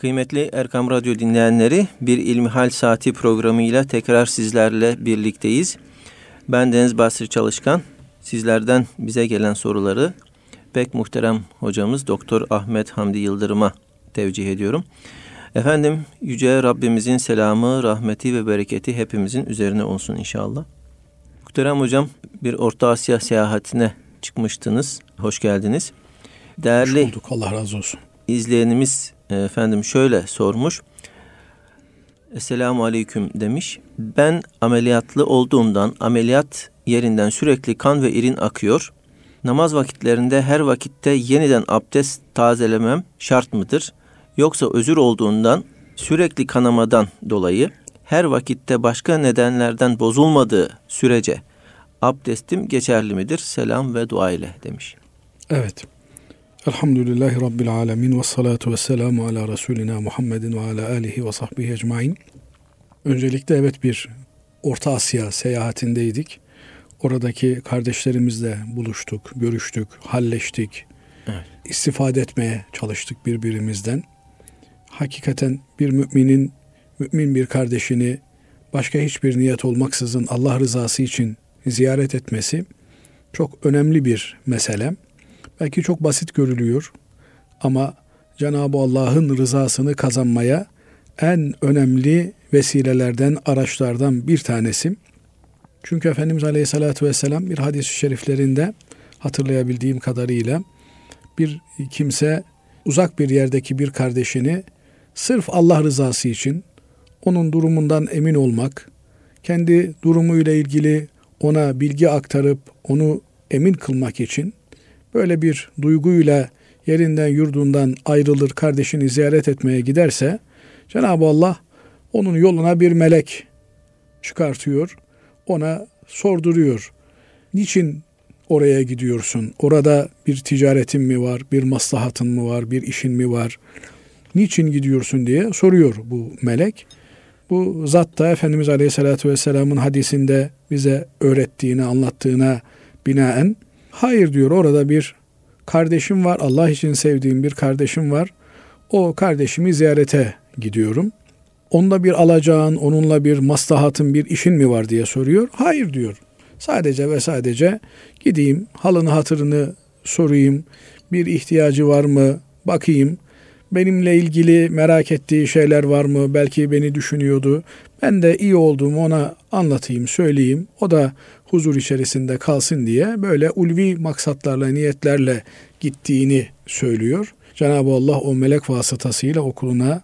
Kıymetli Erkam Radyo dinleyenleri, bir İlmihal Saati programıyla tekrar sizlerle birlikteyiz. Ben Deniz Basri Çalışkan. Sizlerden bize gelen soruları pek muhterem hocamız Doktor Ahmet Hamdi Yıldırım'a tevcih ediyorum. Efendim Yüce Rabbimizin selamı, rahmeti ve bereketi hepimizin üzerine olsun inşallah. Muhterem hocam bir Orta Asya seyahatine çıkmıştınız. Hoş geldiniz. Değerli Hoş bulduk. Allah razı olsun. izleyenimiz efendim şöyle sormuş. Esselamu Aleyküm demiş. Ben ameliyatlı olduğumdan ameliyat yerinden sürekli kan ve irin akıyor. Namaz vakitlerinde her vakitte yeniden abdest tazelemem şart mıdır? Yoksa özür olduğundan sürekli kanamadan dolayı her vakitte başka nedenlerden bozulmadığı sürece abdestim geçerli midir? Selam ve dua ile demiş. Evet. Elhamdülillahi Rabbil alemin ve salatu ve selamu ala Resulina Muhammedin ve ala alihi ve sahbihi ecmain. Öncelikle evet bir Orta Asya seyahatindeydik. Oradaki kardeşlerimizle buluştuk, görüştük, halleştik. Evet. İstifade etmeye çalıştık birbirimizden. Hakikaten bir müminin, mümin bir kardeşini başka hiçbir niyet olmaksızın Allah rızası için ziyaret etmesi çok önemli bir mesele. Belki çok basit görülüyor ama Cenab-ı Allah'ın rızasını kazanmaya en önemli vesilelerden, araçlardan bir tanesi. Çünkü Efendimiz Aleyhisselatü Vesselam bir hadis-i şeriflerinde hatırlayabildiğim kadarıyla bir kimse uzak bir yerdeki bir kardeşini sırf Allah rızası için onun durumundan emin olmak, kendi durumuyla ilgili ona bilgi aktarıp onu emin kılmak için böyle bir duyguyla yerinden yurdundan ayrılır kardeşini ziyaret etmeye giderse Cenab-ı Allah onun yoluna bir melek çıkartıyor. Ona sorduruyor. Niçin oraya gidiyorsun? Orada bir ticaretin mi var? Bir maslahatın mı var? Bir işin mi var? Niçin gidiyorsun diye soruyor bu melek. Bu zat da Efendimiz Aleyhisselatü Vesselam'ın hadisinde bize öğrettiğine, anlattığına binaen hayır diyor orada bir kardeşim var. Allah için sevdiğim bir kardeşim var. O kardeşimi ziyarete gidiyorum. Onda bir alacağın, onunla bir maslahatın, bir işin mi var diye soruyor. Hayır diyor. Sadece ve sadece gideyim, halını hatırını sorayım. Bir ihtiyacı var mı? Bakayım benimle ilgili merak ettiği şeyler var mı? Belki beni düşünüyordu. Ben de iyi olduğumu ona anlatayım, söyleyeyim. O da huzur içerisinde kalsın diye böyle ulvi maksatlarla, niyetlerle gittiğini söylüyor. Cenab-ı Allah o melek vasıtasıyla okuluna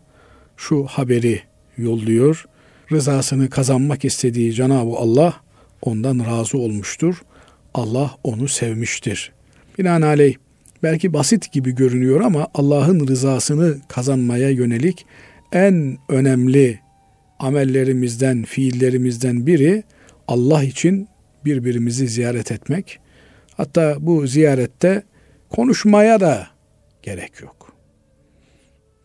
şu haberi yolluyor. Rızasını kazanmak istediği Cenab-ı Allah ondan razı olmuştur. Allah onu sevmiştir. Binaenaleyh belki basit gibi görünüyor ama Allah'ın rızasını kazanmaya yönelik en önemli amellerimizden, fiillerimizden biri Allah için birbirimizi ziyaret etmek. Hatta bu ziyarette konuşmaya da gerek yok.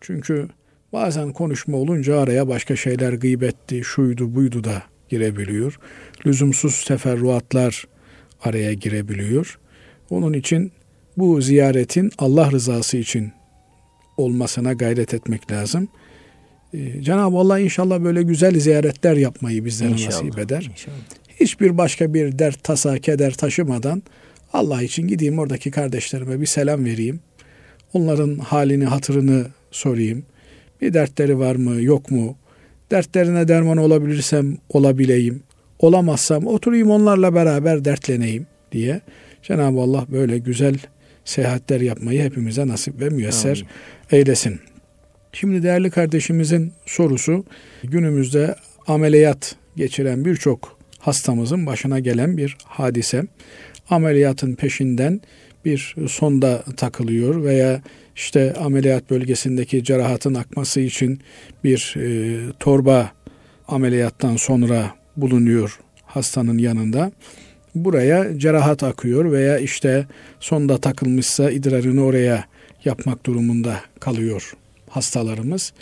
Çünkü bazen konuşma olunca araya başka şeyler gıybetti, şuydu buydu da girebiliyor. Lüzumsuz teferruatlar araya girebiliyor. Onun için bu ziyaretin Allah rızası için olmasına gayret etmek lazım. Ee, Cenab-ı Allah inşallah böyle güzel ziyaretler yapmayı bizlere inşallah, nasip eder. İnşallah. Hiçbir başka bir dert, tasa, keder taşımadan Allah için gideyim oradaki kardeşlerime bir selam vereyim. Onların halini, hatırını sorayım. Bir dertleri var mı, yok mu? Dertlerine derman olabilirsem olabileyim. Olamazsam oturayım onlarla beraber dertleneyim diye Cenab-ı Allah böyle güzel seyahatler yapmayı hepimize nasip ve müyesser Amin. eylesin. Şimdi değerli kardeşimizin sorusu günümüzde ameliyat geçiren birçok hastamızın başına gelen bir hadise. Ameliyatın peşinden bir sonda takılıyor veya işte ameliyat bölgesindeki cerahatın akması için bir e, torba ameliyattan sonra bulunuyor hastanın yanında buraya cerahat akıyor veya işte sonda takılmışsa idrarını oraya yapmak durumunda kalıyor hastalarımız.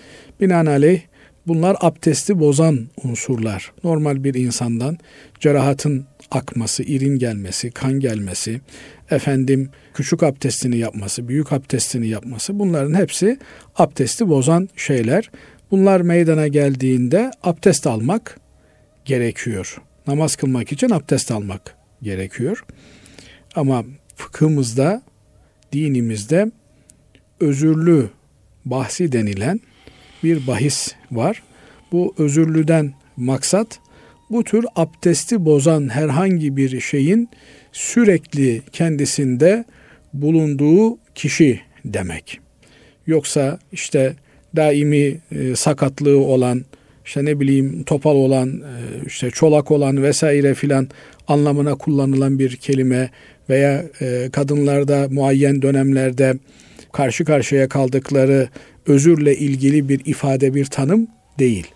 Binaenaleyh bunlar abdesti bozan unsurlar. Normal bir insandan cerahatın akması, irin gelmesi, kan gelmesi, efendim küçük abdestini yapması, büyük abdestini yapması bunların hepsi abdesti bozan şeyler. Bunlar meydana geldiğinde abdest almak gerekiyor. Namaz kılmak için abdest almak gerekiyor. Ama fıkhımızda, dinimizde özürlü bahsi denilen bir bahis var. Bu özürlüden maksat bu tür abdesti bozan herhangi bir şeyin sürekli kendisinde bulunduğu kişi demek. Yoksa işte daimi e, sakatlığı olan, işte ne bileyim topal olan, e, işte çolak olan vesaire filan anlamına kullanılan bir kelime veya e, kadınlarda muayyen dönemlerde karşı karşıya kaldıkları özürle ilgili bir ifade, bir tanım değil.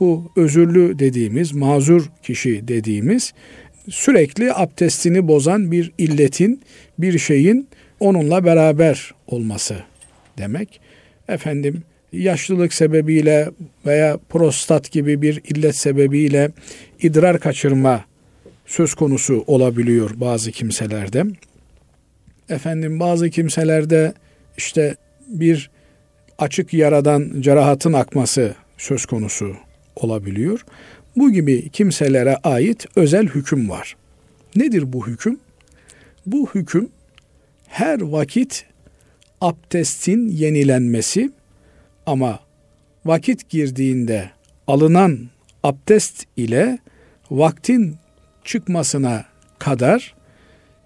Bu özürlü dediğimiz, mazur kişi dediğimiz sürekli abdestini bozan bir illetin, bir şeyin onunla beraber olması demek. Efendim yaşlılık sebebiyle veya prostat gibi bir illet sebebiyle idrar kaçırma söz konusu olabiliyor bazı kimselerde. Efendim bazı kimselerde işte bir açık yaradan cerahatın akması söz konusu olabiliyor. Bu gibi kimselere ait özel hüküm var. Nedir bu hüküm? Bu hüküm her vakit abdestin yenilenmesi ama vakit girdiğinde alınan abdest ile vaktin çıkmasına kadar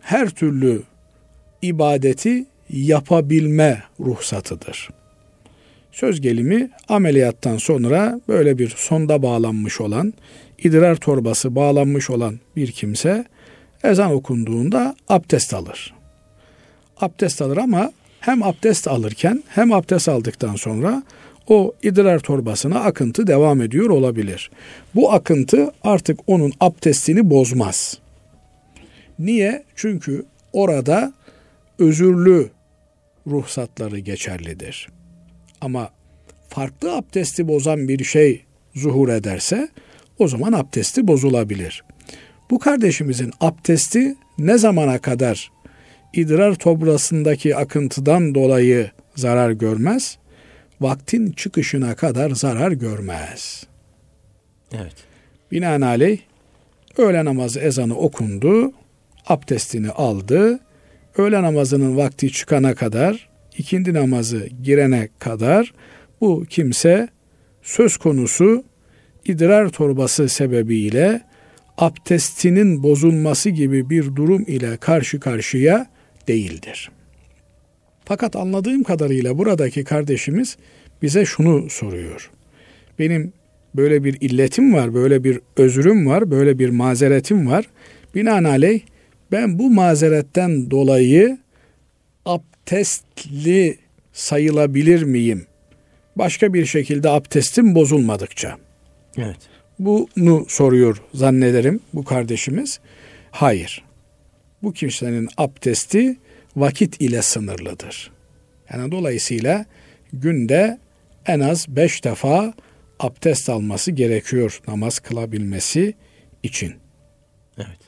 her türlü ibadeti yapabilme ruhsatıdır. Söz gelimi ameliyattan sonra böyle bir sonda bağlanmış olan, idrar torbası bağlanmış olan bir kimse ezan okunduğunda abdest alır. Abdest alır ama hem abdest alırken hem abdest aldıktan sonra o idrar torbasına akıntı devam ediyor olabilir. Bu akıntı artık onun abdestini bozmaz. Niye? Çünkü orada özürlü ruhsatları geçerlidir. Ama farklı abdesti bozan bir şey zuhur ederse o zaman abdesti bozulabilir. Bu kardeşimizin abdesti ne zamana kadar idrar tobrasındaki akıntıdan dolayı zarar görmez? Vaktin çıkışına kadar zarar görmez. Evet. Binaenaleyh öğle namazı ezanı okundu, abdestini aldı, öğle namazının vakti çıkana kadar, ikindi namazı girene kadar bu kimse söz konusu idrar torbası sebebiyle abdestinin bozulması gibi bir durum ile karşı karşıya değildir. Fakat anladığım kadarıyla buradaki kardeşimiz bize şunu soruyor. Benim böyle bir illetim var, böyle bir özrüm var, böyle bir mazeretim var. Binaenaleyh ben bu mazeretten dolayı abdestli sayılabilir miyim? Başka bir şekilde abdestim bozulmadıkça. Evet. Bunu soruyor zannederim bu kardeşimiz. Hayır. Bu kimsenin abdesti vakit ile sınırlıdır. Yani dolayısıyla günde en az beş defa abdest alması gerekiyor namaz kılabilmesi için. Evet.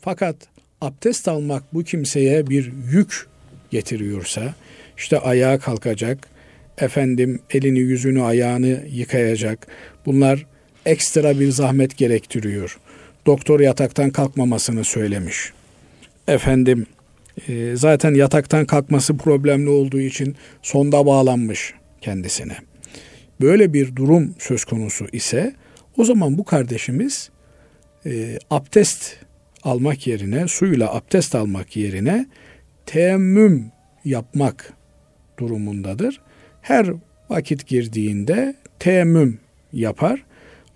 Fakat abdest almak bu kimseye bir yük getiriyorsa, işte ayağa kalkacak, efendim elini yüzünü ayağını yıkayacak. Bunlar ekstra bir zahmet gerektiriyor. Doktor yataktan kalkmamasını söylemiş. Efendim e, zaten yataktan kalkması problemli olduğu için sonda bağlanmış kendisine. Böyle bir durum söz konusu ise o zaman bu kardeşimiz e, abdest almak yerine suyla abdest almak yerine teemmüm yapmak durumundadır. Her vakit girdiğinde teemmüm yapar.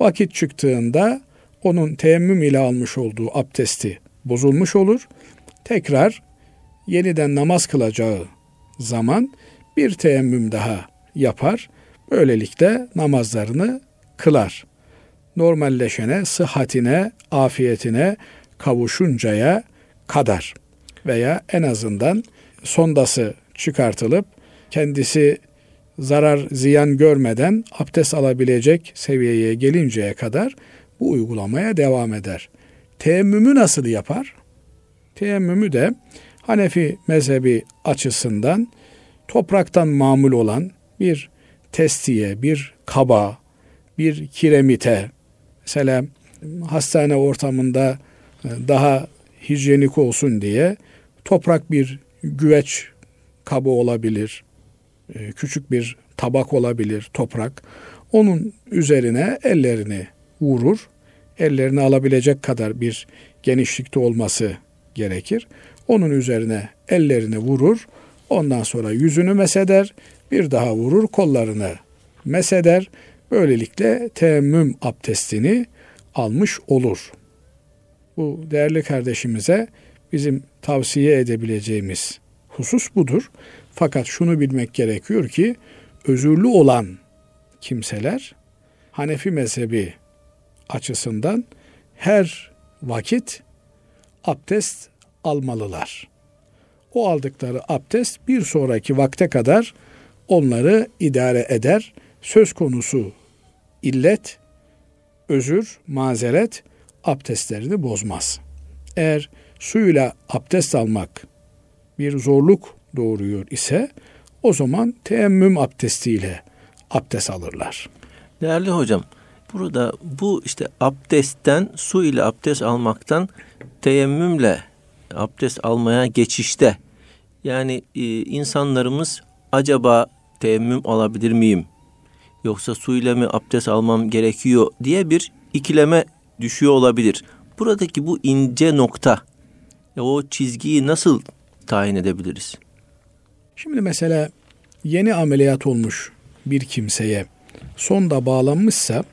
Vakit çıktığında onun teemmüm ile almış olduğu abdesti bozulmuş olur. Tekrar yeniden namaz kılacağı zaman bir teemmüm daha yapar. Böylelikle namazlarını kılar. Normalleşene, sıhhatine, afiyetine kavuşuncaya kadar veya en azından sondası çıkartılıp kendisi zarar ziyan görmeden abdest alabilecek seviyeye gelinceye kadar bu uygulamaya devam eder. teyemmümü nasıl yapar? Teyemmümü de Hanefi mezhebi açısından topraktan mamul olan bir testiye, bir kaba, bir kiremite, mesela hastane ortamında e, daha hijyenik olsun diye toprak bir güveç kabı olabilir, e, küçük bir tabak olabilir, toprak. Onun üzerine ellerini vurur. Ellerini alabilecek kadar bir genişlikte olması gerekir. Onun üzerine ellerini vurur. Ondan sonra yüzünü meseder. Bir daha vurur kollarını meseder. Böylelikle teemmüm abdestini almış olur. Bu değerli kardeşimize bizim tavsiye edebileceğimiz husus budur. Fakat şunu bilmek gerekiyor ki özürlü olan kimseler Hanefi mezhebi açısından her vakit abdest almalılar. O aldıkları abdest bir sonraki vakte kadar onları idare eder. Söz konusu illet, özür, mazeret abdestlerini bozmaz. Eğer suyla abdest almak bir zorluk doğuruyor ise o zaman teemmüm abdestiyle abdest alırlar. Değerli hocam, burada bu işte abdestten, su ile abdest almaktan teyemmümle abdest almaya geçişte yani e, insanlarımız acaba teyemmüm alabilir miyim? Yoksa su ile mi abdest almam gerekiyor diye bir ikileme düşüyor olabilir. Buradaki bu ince nokta, o çizgiyi nasıl tayin edebiliriz? Şimdi mesela yeni ameliyat olmuş bir kimseye sonda bağlanmışsa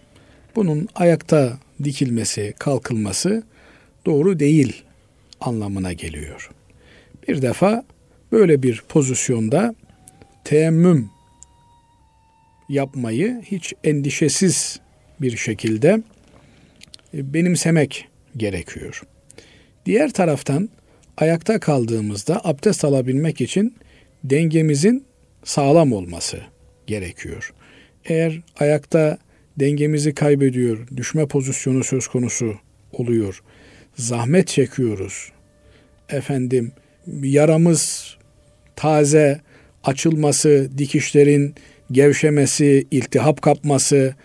bunun ayakta dikilmesi, kalkılması doğru değil anlamına geliyor. Bir defa böyle bir pozisyonda teemmüm yapmayı hiç endişesiz bir şekilde e, benimsemek gerekiyor. Diğer taraftan ayakta kaldığımızda abdest alabilmek için dengemizin sağlam olması gerekiyor. Eğer ayakta dengemizi kaybediyor, düşme pozisyonu söz konusu oluyor, zahmet çekiyoruz, efendim yaramız taze, açılması, dikişlerin gevşemesi, iltihap kapması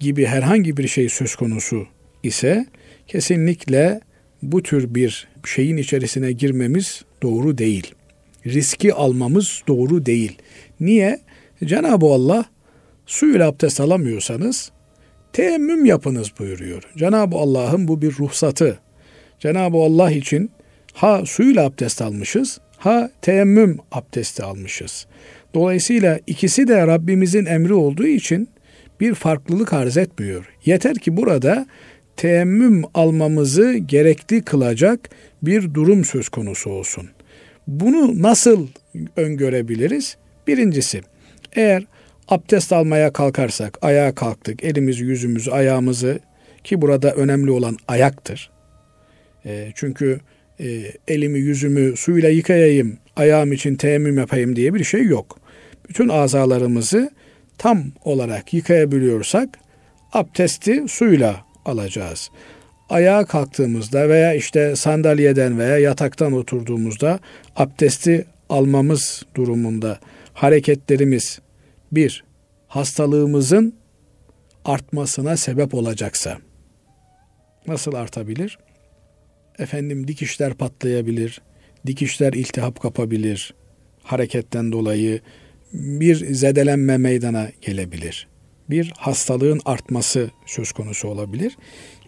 gibi herhangi bir şey söz konusu ise kesinlikle bu tür bir şeyin içerisine girmemiz doğru değil. Riski almamız doğru değil. Niye? Cenab-ı Allah suyla abdest alamıyorsanız teemmüm yapınız buyuruyor. Cenab-ı Allah'ın bu bir ruhsatı. Cenab-ı Allah için ha suyla abdest almışız, ha teemmüm abdesti almışız. Dolayısıyla ikisi de Rabbimizin emri olduğu için bir farklılık arz etmiyor. Yeter ki burada teemmüm almamızı gerekli kılacak bir durum söz konusu olsun. Bunu nasıl öngörebiliriz? Birincisi, eğer abdest almaya kalkarsak, ayağa kalktık, elimizi, yüzümüzü, ayağımızı ki burada önemli olan ayaktır. E, çünkü e, elimi, yüzümü suyla yıkayayım, ayağım için teyemmüm yapayım diye bir şey yok. Bütün azalarımızı tam olarak yıkayabiliyorsak abdesti suyla alacağız. Ayağa kalktığımızda veya işte sandalyeden veya yataktan oturduğumuzda abdesti almamız durumunda hareketlerimiz bir hastalığımızın artmasına sebep olacaksa nasıl artabilir? Efendim dikişler patlayabilir, dikişler iltihap kapabilir, hareketten dolayı bir zedelenme meydana gelebilir bir hastalığın artması söz konusu olabilir.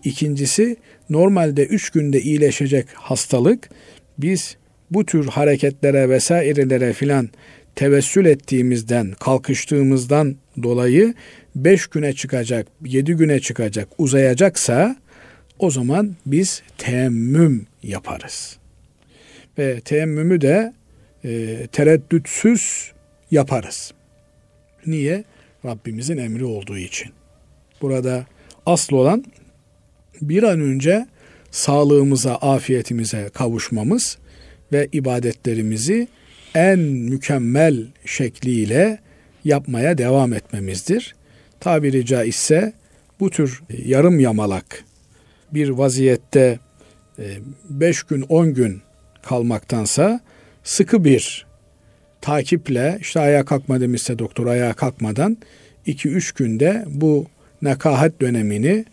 İkincisi normalde üç günde iyileşecek hastalık biz bu tür hareketlere vesairelere filan tevessül ettiğimizden, kalkıştığımızdan dolayı beş güne çıkacak, yedi güne çıkacak, uzayacaksa o zaman biz teemmüm yaparız. Ve teemmümü de e, tereddütsüz yaparız. Niye? Rabbimizin emri olduğu için. Burada asıl olan bir an önce sağlığımıza, afiyetimize kavuşmamız ve ibadetlerimizi en mükemmel şekliyle yapmaya devam etmemizdir. Tabiri caizse bu tür yarım yamalak bir vaziyette 5 gün 10 gün kalmaktansa sıkı bir takiple işte ayağa kalkma demişse doktor ayağa kalkmadan 2-3 günde bu nekahat dönemini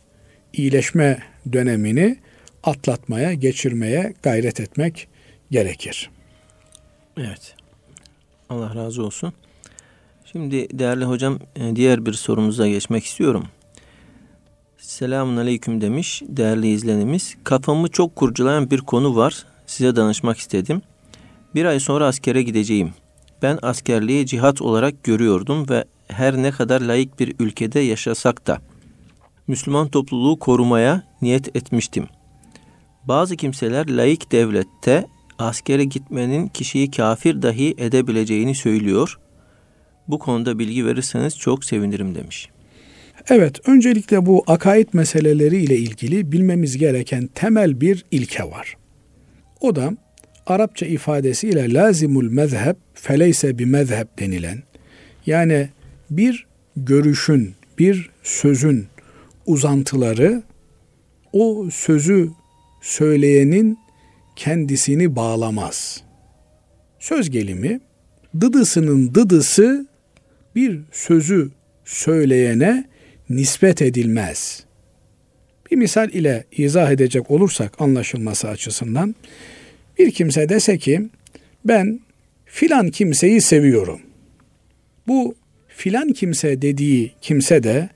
iyileşme dönemini atlatmaya, geçirmeye gayret etmek gerekir. Evet. Allah razı olsun. Şimdi değerli hocam e, diğer bir sorumuza geçmek istiyorum. Selamun aleyküm demiş değerli izlenimiz. Kafamı çok kurcalayan bir konu var. Size danışmak istedim. Bir ay sonra askere gideceğim. Ben askerliği cihat olarak görüyordum ve her ne kadar layık bir ülkede yaşasak da Müslüman topluluğu korumaya niyet etmiştim. Bazı kimseler layık devlette askere gitmenin kişiyi kafir dahi edebileceğini söylüyor. Bu konuda bilgi verirseniz çok sevinirim demiş. Evet, öncelikle bu akaid meseleleri ile ilgili bilmemiz gereken temel bir ilke var. O da Arapça ifadesiyle lazimul mezheb feleyse bir mezheb denilen yani bir görüşün, bir sözün uzantıları o sözü söyleyenin kendisini bağlamaz. Söz gelimi dıdısının dıdısı bir sözü söyleyene nispet edilmez. Bir misal ile izah edecek olursak anlaşılması açısından bir kimse dese ki ben filan kimseyi seviyorum. Bu filan kimse dediği kimse de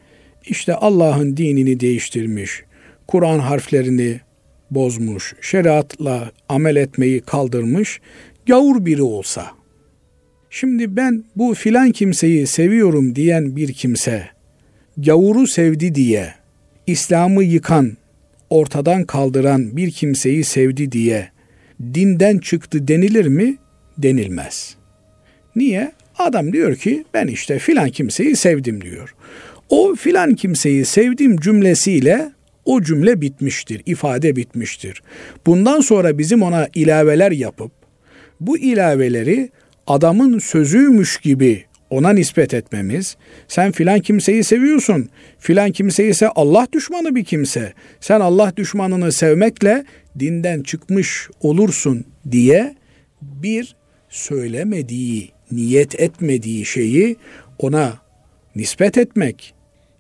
işte Allah'ın dinini değiştirmiş, Kur'an harflerini bozmuş, şeriatla amel etmeyi kaldırmış, gavur biri olsa. Şimdi ben bu filan kimseyi seviyorum diyen bir kimse, gavuru sevdi diye, İslam'ı yıkan, ortadan kaldıran bir kimseyi sevdi diye dinden çıktı denilir mi? Denilmez. Niye? Adam diyor ki ben işte filan kimseyi sevdim diyor. O filan kimseyi sevdim cümlesiyle o cümle bitmiştir, ifade bitmiştir. Bundan sonra bizim ona ilaveler yapıp bu ilaveleri adamın sözüymüş gibi ona nispet etmemiz, sen filan kimseyi seviyorsun, filan kimse ise Allah düşmanı bir kimse, sen Allah düşmanını sevmekle dinden çıkmış olursun diye bir söylemediği, niyet etmediği şeyi ona nispet etmek,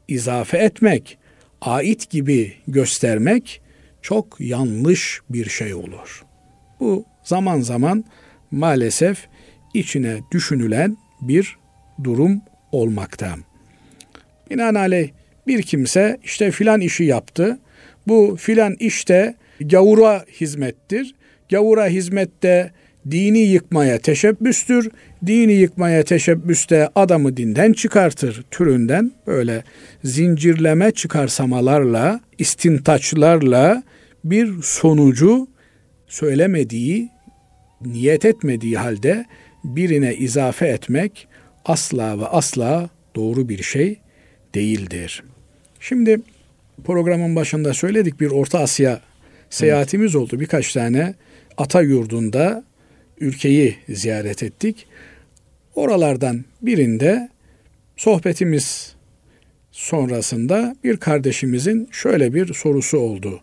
izafe etmek, ait gibi göstermek çok yanlış bir şey olur. Bu zaman zaman maalesef içine düşünülen bir durum olmakta. Binaenaleyh bir kimse işte filan işi yaptı. Bu filan işte gavura hizmettir. Gavura hizmette dini yıkmaya teşebbüstür. Dini yıkmaya teşebbüste adamı dinden çıkartır türünden böyle zincirleme çıkarsamalarla, istintaçlarla bir sonucu söylemediği, niyet etmediği halde birine izafe etmek asla ve asla doğru bir şey değildir. Şimdi programın başında söyledik bir Orta Asya seyahatimiz evet. oldu. Birkaç tane ata yurdunda ülkeyi ziyaret ettik. Oralardan birinde sohbetimiz sonrasında bir kardeşimizin şöyle bir sorusu oldu.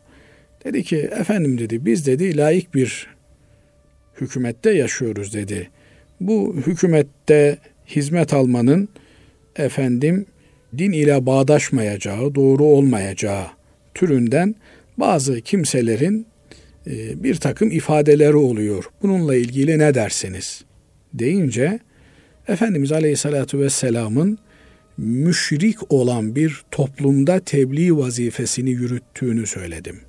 Dedi ki efendim dedi biz dedi layık bir hükümette yaşıyoruz dedi. Bu hükümette hizmet almanın efendim din ile bağdaşmayacağı, doğru olmayacağı türünden bazı kimselerin e, bir takım ifadeleri oluyor. Bununla ilgili ne dersiniz? deyince Efendimiz Aleyhisselatü Vesselam'ın müşrik olan bir toplumda tebliğ vazifesini yürüttüğünü söyledim.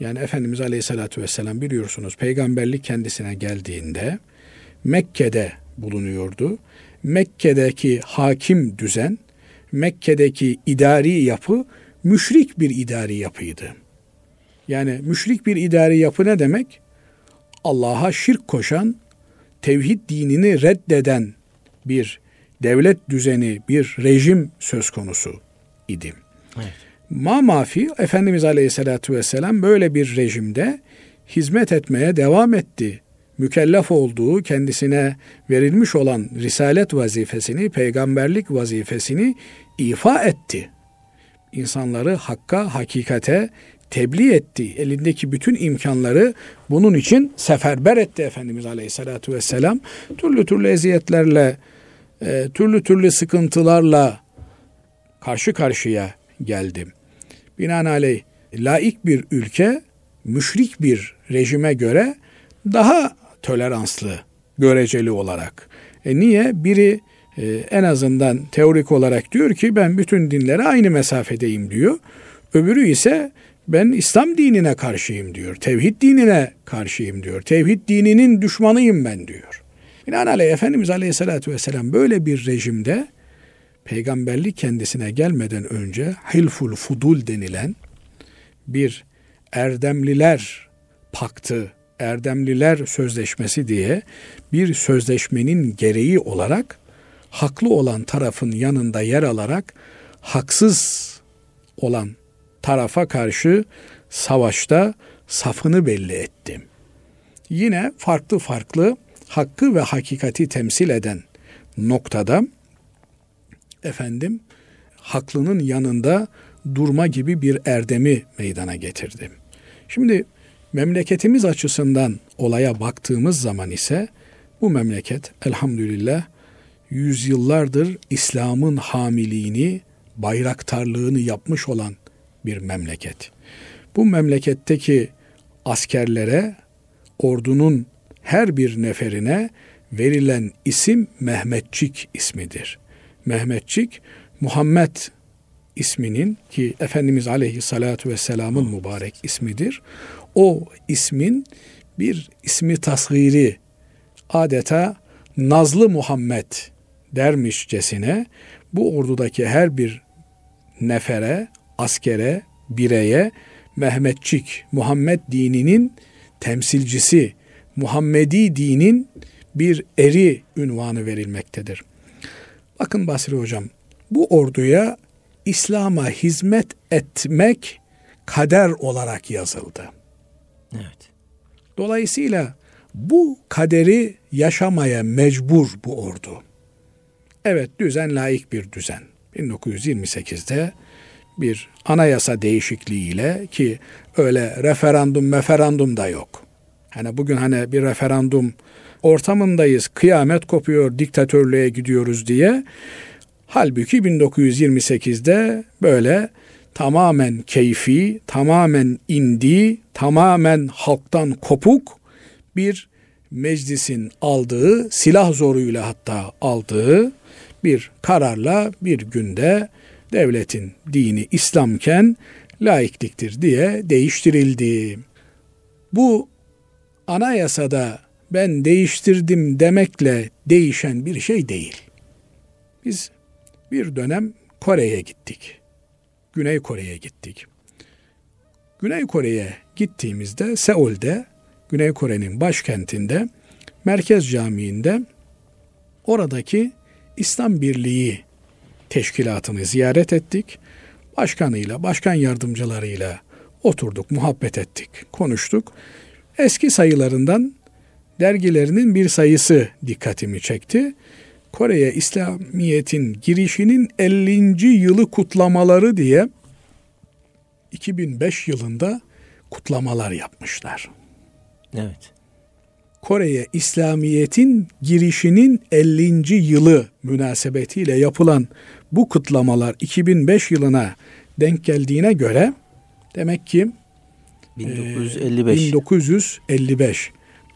Yani Efendimiz Aleyhisselatü Vesselam biliyorsunuz peygamberlik kendisine geldiğinde Mekke'de bulunuyordu. Mekke'deki hakim düzen, Mekke'deki idari yapı müşrik bir idari yapıydı. Yani müşrik bir idari yapı ne demek? Allah'a şirk koşan, tevhid dinini reddeden bir devlet düzeni, bir rejim söz konusu idi. Evet. Ma mafi Efendimiz Aleyhisselatü Vesselam böyle bir rejimde hizmet etmeye devam etti. Mükellef olduğu kendisine verilmiş olan risalet vazifesini, peygamberlik vazifesini ifa etti. İnsanları hakka, hakikate, tebliğ etti. Elindeki bütün imkanları bunun için seferber etti Efendimiz Aleyhisselatü Vesselam. Türlü türlü eziyetlerle, e, türlü türlü sıkıntılarla karşı karşıya geldim. Binaenaleyh laik bir ülke müşrik bir rejime göre daha toleranslı göreceli olarak. E niye? Biri e, en azından teorik olarak diyor ki ben bütün dinlere aynı mesafedeyim diyor. Öbürü ise ben İslam dinine karşıyım diyor. Tevhid dinine karşıyım diyor. Tevhid dininin düşmanıyım ben diyor. Binaenaleyh Efendimiz Aleyhisselatü Vesselam böyle bir rejimde peygamberlik kendisine gelmeden önce Hilful Fudul denilen bir erdemliler paktı, erdemliler sözleşmesi diye bir sözleşmenin gereği olarak haklı olan tarafın yanında yer alarak haksız olan tarafa karşı savaşta safını belli ettim. Yine farklı farklı hakkı ve hakikati temsil eden noktada efendim haklının yanında durma gibi bir erdemi meydana getirdim. Şimdi memleketimiz açısından olaya baktığımız zaman ise bu memleket elhamdülillah yüzyıllardır İslam'ın hamiliğini, bayraktarlığını yapmış olan bir memleket. Bu memleketteki askerlere, ordunun her bir neferine verilen isim Mehmetçik ismidir. Mehmetçik Muhammed isminin ki Efendimiz Aleyhissalatu vesselamın mübarek ismidir. O ismin bir ismi tasgiri adeta Nazlı Muhammed dermişcesine bu ordudaki her bir nefere, askere, bireye Mehmetçik, Muhammed dininin temsilcisi, Muhammedi dinin bir eri ünvanı verilmektedir. Bakın Basri Hocam, bu orduya İslam'a hizmet etmek kader olarak yazıldı. Evet. Dolayısıyla bu kaderi yaşamaya mecbur bu ordu. Evet düzen layık bir düzen. 1928'de bir anayasa değişikliğiyle ki öyle referandum meferandum da yok. Hani bugün hani bir referandum ortamındayız, kıyamet kopuyor, diktatörlüğe gidiyoruz diye. Halbuki 1928'de böyle tamamen keyfi, tamamen indi, tamamen halktan kopuk bir meclisin aldığı, silah zoruyla hatta aldığı bir kararla bir günde devletin dini İslamken laikliktir diye değiştirildi. Bu anayasada ben değiştirdim demekle değişen bir şey değil. Biz bir dönem Kore'ye gittik. Güney Kore'ye gittik. Güney Kore'ye gittiğimizde Seul'de, Güney Kore'nin başkentinde, Merkez Camii'nde oradaki İslam Birliği teşkilatını ziyaret ettik. Başkanıyla, başkan yardımcılarıyla oturduk, muhabbet ettik, konuştuk. Eski sayılarından dergilerinin bir sayısı dikkatimi çekti. Kore'ye İslamiyet'in girişinin 50. yılı kutlamaları diye 2005 yılında kutlamalar yapmışlar. Evet. Kore'ye İslamiyet'in girişinin 50. yılı münasebetiyle yapılan bu kutlamalar 2005 yılına denk geldiğine göre demek ki 1955. E, 1955.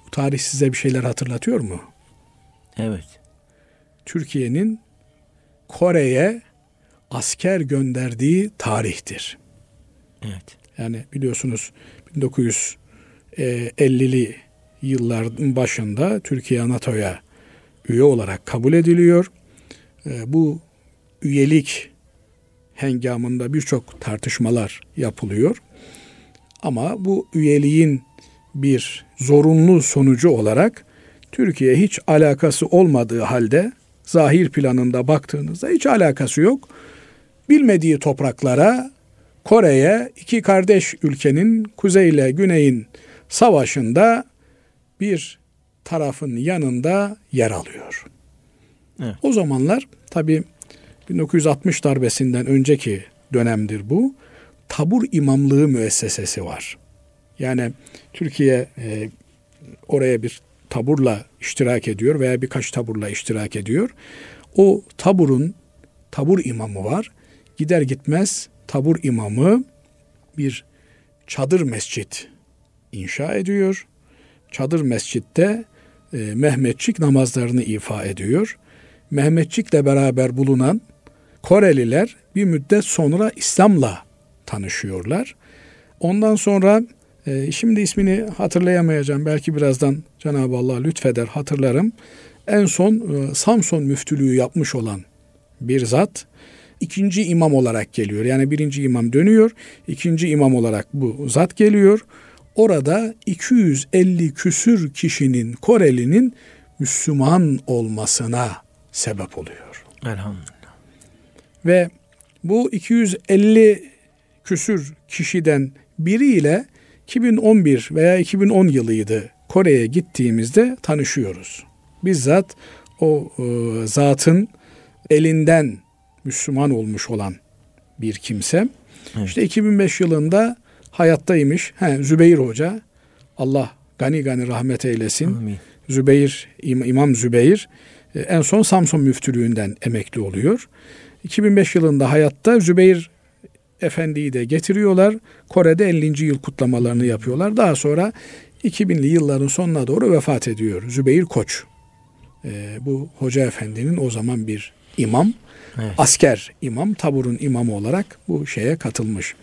Bu tarih size bir şeyler hatırlatıyor mu? Evet. Türkiye'nin Kore'ye asker gönderdiği tarihtir. Evet. Yani biliyorsunuz 1950'li yılların başında Türkiye NATO'ya üye olarak kabul ediliyor. E, bu üyelik hengamında birçok tartışmalar yapılıyor. Ama bu üyeliğin bir zorunlu sonucu olarak Türkiye hiç alakası olmadığı halde zahir planında baktığınızda hiç alakası yok. Bilmediği topraklara Kore'ye iki kardeş ülkenin kuzey ile güneyin savaşında bir tarafın yanında yer alıyor. Evet. O zamanlar tabi 1960 darbesinden önceki dönemdir bu. tabur imamlığı müessesesi var. Yani Türkiye e, oraya bir taburla iştirak ediyor veya birkaç taburla iştirak ediyor. O taburun tabur imamı var. Gider gitmez tabur imamı bir çadır mescit inşa ediyor. Çadır mescitte e, Mehmetçik namazlarını ifa ediyor. Mehmetçik'le beraber bulunan Koreliler bir müddet sonra İslam'la tanışıyorlar. Ondan sonra e, şimdi ismini hatırlayamayacağım. Belki birazdan Cenab-ı Allah lütfeder hatırlarım. En son e, Samson müftülüğü yapmış olan bir zat ikinci imam olarak geliyor. Yani birinci imam dönüyor, ikinci imam olarak bu zat geliyor. Orada 250 küsür kişinin Korelinin Müslüman olmasına sebep oluyor. Elhamdülillah. Ve bu 250 küsür kişiden biriyle 2011 veya 2010 yılıydı Kore'ye gittiğimizde tanışıyoruz. Bizzat o e, zatın elinden Müslüman olmuş olan bir kimse. Evet. İşte 2005 yılında hayattaymış. He, Zübeyir Hoca. Allah gani gani rahmet eylesin. Amin. Zübeyir, İmam Zübeyir e, en son Samsun müftülüğünden emekli oluyor. 2005 yılında hayatta Zübeyir Efendi'yi de getiriyorlar. Kore'de 50. yıl kutlamalarını yapıyorlar. Daha sonra 2000'li yılların sonuna doğru vefat ediyor Zübeyir Koç. Ee, bu Hoca Efendi'nin o zaman bir imam, evet. asker imam, taburun imamı olarak bu şeye katılmış.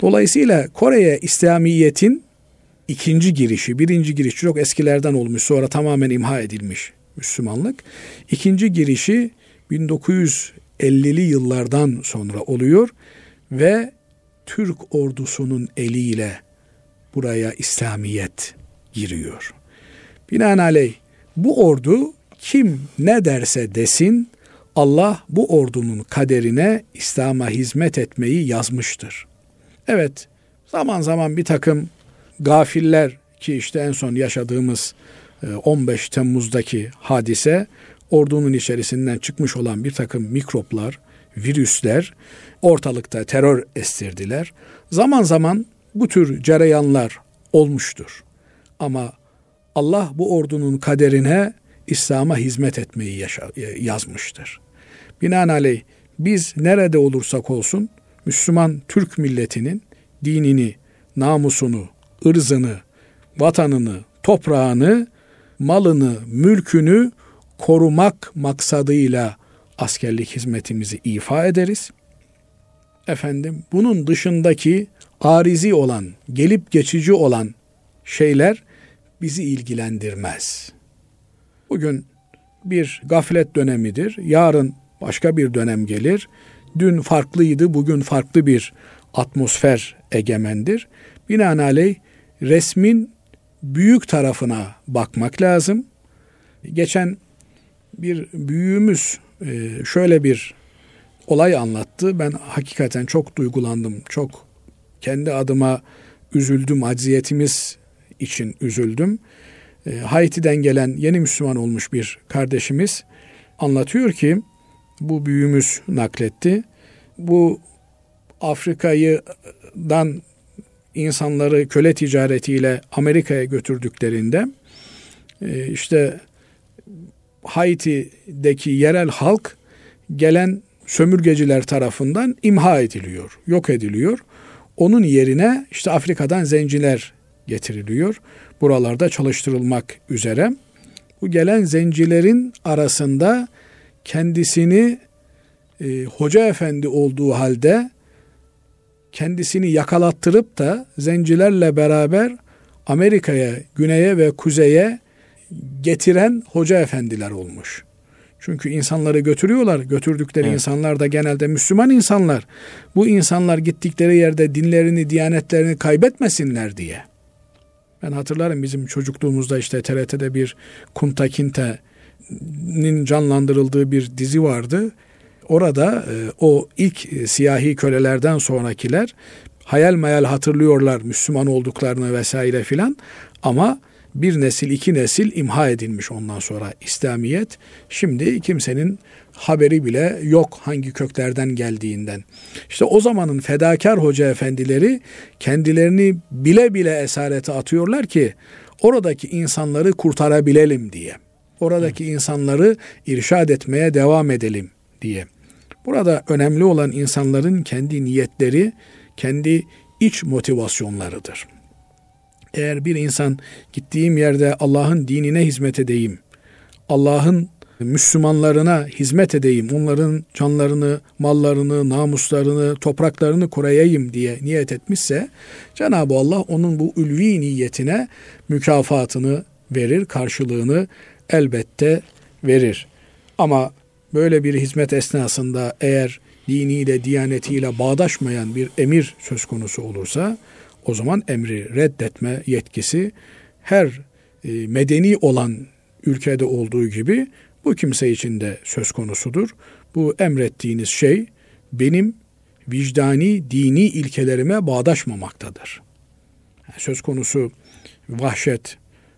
Dolayısıyla Kore'ye İslamiyet'in ikinci girişi, birinci giriş çok eskilerden olmuş sonra tamamen imha edilmiş Müslümanlık. İkinci girişi 1950'li yıllardan sonra oluyor ve Türk ordusunun eliyle buraya İslamiyet giriyor. Binaenaleyh bu ordu kim ne derse desin Allah bu ordunun kaderine İslam'a hizmet etmeyi yazmıştır. Evet zaman zaman bir takım gafiller ki işte en son yaşadığımız 15 e, Temmuz'daki hadise ordunun içerisinden çıkmış olan bir takım mikroplar, virüsler ortalıkta terör estirdiler. Zaman zaman bu tür cereyanlar olmuştur. Ama Allah bu ordunun kaderine İslam'a hizmet etmeyi yaşa, yazmıştır. Binaenaleyh biz nerede olursak olsun Müslüman Türk milletinin dinini, namusunu, ırzını, vatanını, toprağını, malını, mülkünü korumak maksadıyla askerlik hizmetimizi ifa ederiz. Efendim bunun dışındaki arizi olan, gelip geçici olan şeyler bizi ilgilendirmez. Bugün bir gaflet dönemidir. Yarın başka bir dönem gelir. Dün farklıydı, bugün farklı bir atmosfer egemendir. Binaenaleyh resmin büyük tarafına bakmak lazım. Geçen bir büyüğümüz e, şöyle bir olay anlattı. Ben hakikaten çok duygulandım. Çok kendi adıma üzüldüm. Acziyetimiz için üzüldüm. E, Haiti'den gelen yeni Müslüman olmuş bir kardeşimiz anlatıyor ki bu büyüğümüz nakletti. Bu Afrika'dan insanları köle ticaretiyle Amerika'ya götürdüklerinde e, işte Haiti'deki yerel halk gelen sömürgeciler tarafından imha ediliyor, yok ediliyor. Onun yerine işte Afrika'dan zenciler getiriliyor. Buralarda çalıştırılmak üzere. Bu gelen zencilerin arasında kendisini e, hoca efendi olduğu halde kendisini yakalattırıp da zencilerle beraber Amerika'ya, güneye ve kuzeye getiren hoca efendiler olmuş. Çünkü insanları götürüyorlar. Götürdükleri evet. insanlar da genelde Müslüman insanlar. Bu insanlar gittikleri yerde dinlerini, diyanetlerini kaybetmesinler diye. Ben hatırlarım bizim çocukluğumuzda işte TRT'de bir Kunta Kinte'nin canlandırıldığı bir dizi vardı. Orada e, o ilk e, siyahi kölelerden sonrakiler hayal mayal hatırlıyorlar Müslüman olduklarını vesaire filan ama bir nesil iki nesil imha edilmiş ondan sonra İslamiyet. Şimdi kimsenin haberi bile yok hangi köklerden geldiğinden. İşte o zamanın fedakar hoca efendileri kendilerini bile bile esarete atıyorlar ki oradaki insanları kurtarabilelim diye. Oradaki insanları irşad etmeye devam edelim diye. Burada önemli olan insanların kendi niyetleri, kendi iç motivasyonlarıdır. Eğer bir insan gittiğim yerde Allah'ın dinine hizmet edeyim, Allah'ın Müslümanlarına hizmet edeyim, onların canlarını, mallarını, namuslarını, topraklarını koruyayım diye niyet etmişse Cenab-ı Allah onun bu ülvi niyetine mükafatını verir, karşılığını elbette verir. Ama böyle bir hizmet esnasında eğer diniyle, diyanetiyle bağdaşmayan bir emir söz konusu olursa o zaman emri reddetme yetkisi her e, medeni olan ülkede olduğu gibi bu kimse için de söz konusudur. Bu emrettiğiniz şey benim vicdani, dini ilkelerime bağdaşmamaktadır. söz konusu vahşet,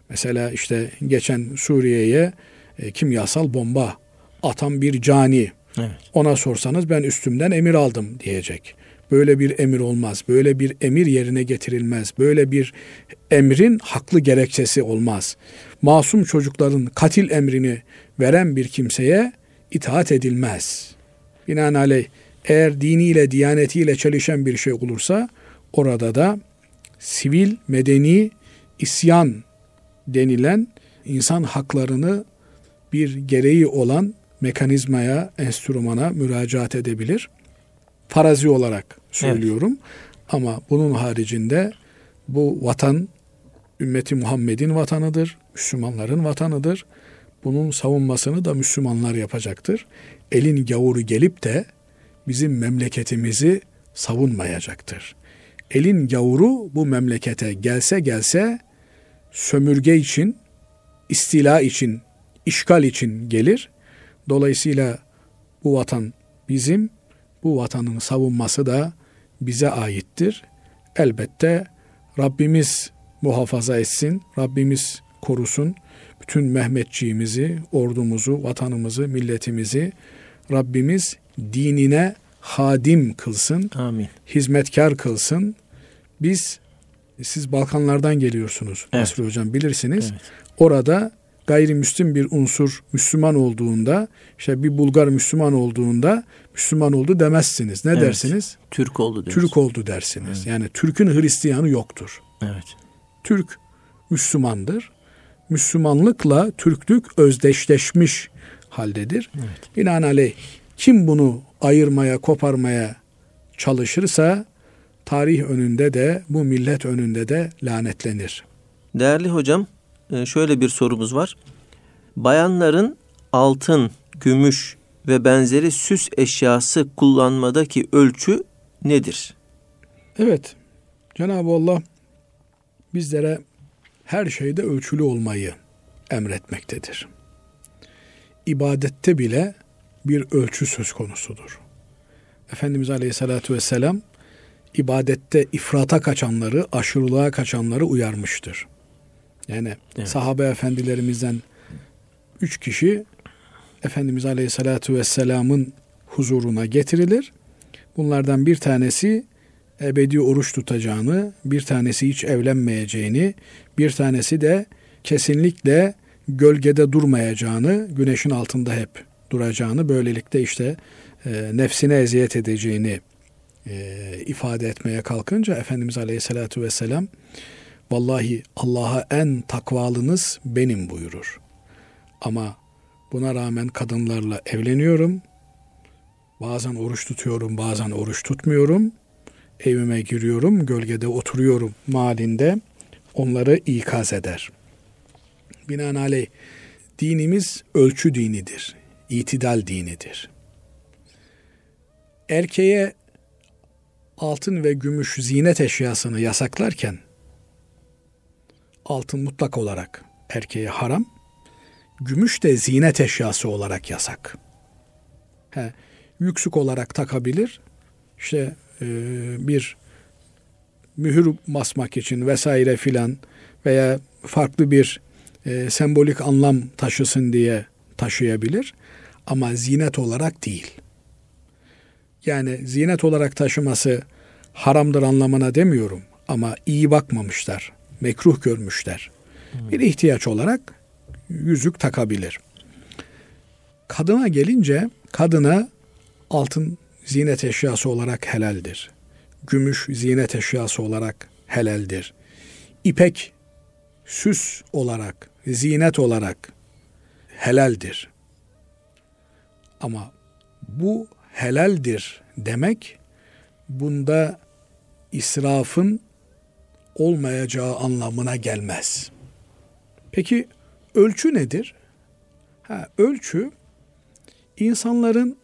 mesela işte geçen Suriye'ye e, kimyasal bomba atan bir cani. Evet. Ona sorsanız ben üstümden emir aldım diyecek. Böyle bir emir olmaz. Böyle bir emir yerine getirilmez. Böyle bir emrin haklı gerekçesi olmaz. Masum çocukların katil emrini veren bir kimseye itaat edilmez. Binaenaleyh eğer diniyle, diyanetiyle çelişen bir şey olursa orada da sivil, medeni isyan denilen insan haklarını bir gereği olan mekanizmaya, enstrümana müracaat edebilir. Farazi olarak söylüyorum. Evet. Ama bunun haricinde bu vatan ümmeti Muhammed'in vatanıdır, Müslümanların vatanıdır. Bunun savunmasını da Müslümanlar yapacaktır. Elin gavuru gelip de bizim memleketimizi savunmayacaktır. Elin gavuru bu memlekete gelse gelse sömürge için, istila için, işgal için gelir. Dolayısıyla bu vatan bizim, bu vatanın savunması da bize aittir. Elbette Rabbimiz muhafaza etsin, Rabbimiz korusun. Bütün Mehmetçiğimizi, ordumuzu, vatanımızı, milletimizi Rabbimiz dinine hadim kılsın. Amin. Hizmetkar kılsın. Biz siz Balkanlardan geliyorsunuz. Evet. Nasri Hocam bilirsiniz. Evet. Orada gayrimüslim bir unsur Müslüman olduğunda işte bir Bulgar Müslüman olduğunda Müslüman oldu demezsiniz. Ne evet. dersiniz? Türk oldu dersiniz. Türk oldu dersiniz. Evet. Yani Türk'ün Hristiyanı yoktur. Evet. Türk Müslümandır. Müslümanlıkla Türklük özdeşleşmiş haldedir. Evet. Binaenaleyh kim bunu ayırmaya, koparmaya çalışırsa tarih önünde de bu millet önünde de lanetlenir. Değerli hocam, şöyle bir sorumuz var. Bayanların altın, gümüş ve benzeri süs eşyası kullanmadaki ölçü nedir? Evet. Cenab-ı Allah bizlere her şeyde ölçülü olmayı emretmektedir. İbadette bile bir ölçü söz konusudur. Efendimiz Aleyhisselatü Vesselam ibadette ifrata kaçanları, aşırılığa kaçanları uyarmıştır. Yani evet. sahabe efendilerimizden üç kişi Efendimiz Aleyhisselatü Vesselam'ın huzuruna getirilir. Bunlardan bir tanesi ebedi oruç tutacağını, bir tanesi hiç evlenmeyeceğini, bir tanesi de kesinlikle gölgede durmayacağını, güneşin altında hep duracağını, böylelikle işte e, nefsine eziyet edeceğini e, ifade etmeye kalkınca Efendimiz Aleyhisselatü Vesselam vallahi Allah'a en takvalınız benim buyurur. Ama buna rağmen kadınlarla evleniyorum. Bazen oruç tutuyorum, bazen oruç tutmuyorum. Evime giriyorum, gölgede oturuyorum malinde onları ikaz eder. Binaenaleyh dinimiz ölçü dinidir, itidal dinidir. Erkeğe altın ve gümüş zinet eşyasını yasaklarken altın mutlak olarak erkeğe haram, gümüş de zinet eşyası olarak yasak. He, yüksük olarak takabilir. İşte e, bir mühür basmak için vesaire filan veya farklı bir e, sembolik anlam taşısın diye taşıyabilir ama zinet olarak değil. Yani zinet olarak taşıması haramdır anlamına demiyorum ama iyi bakmamışlar, mekruh görmüşler. Bir ihtiyaç olarak yüzük takabilir. Kadına gelince kadına altın zinet eşyası olarak helaldir. Gümüş zinet eşyası olarak helaldir. İpek süs olarak, zinet olarak helaldir. Ama bu helaldir demek bunda israfın olmayacağı anlamına gelmez. Peki ölçü nedir? Ha, ölçü insanların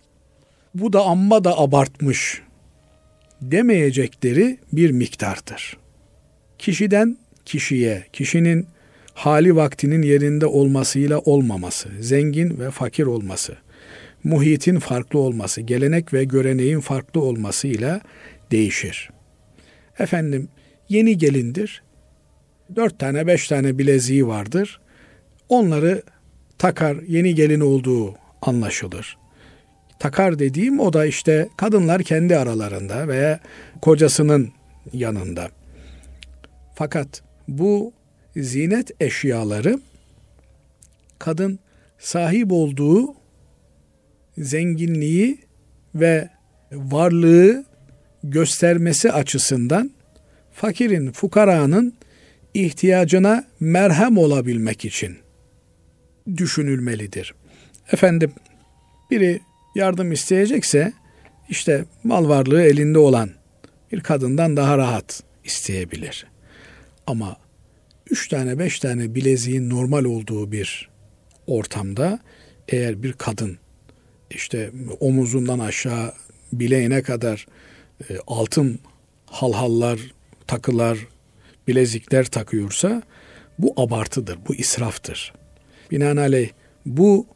bu da amma da abartmış demeyecekleri bir miktardır. Kişiden kişiye, kişinin hali vaktinin yerinde olmasıyla olmaması, zengin ve fakir olması, muhitin farklı olması, gelenek ve göreneğin farklı olmasıyla değişir. Efendim yeni gelindir, dört tane beş tane bileziği vardır. Onları takar, yeni gelin olduğu anlaşılır. Takar dediğim o da işte kadınlar kendi aralarında veya kocasının yanında. Fakat bu zinet eşyaları kadın sahip olduğu zenginliği ve varlığı göstermesi açısından fakirin, fukaranın ihtiyacına merhem olabilmek için düşünülmelidir. Efendim biri yardım isteyecekse işte mal varlığı elinde olan bir kadından daha rahat isteyebilir. Ama üç tane beş tane bileziğin normal olduğu bir ortamda eğer bir kadın işte omuzundan aşağı bileğine kadar e, altın halhallar, takılar, bilezikler takıyorsa bu abartıdır, bu israftır. Binaenaleyh bu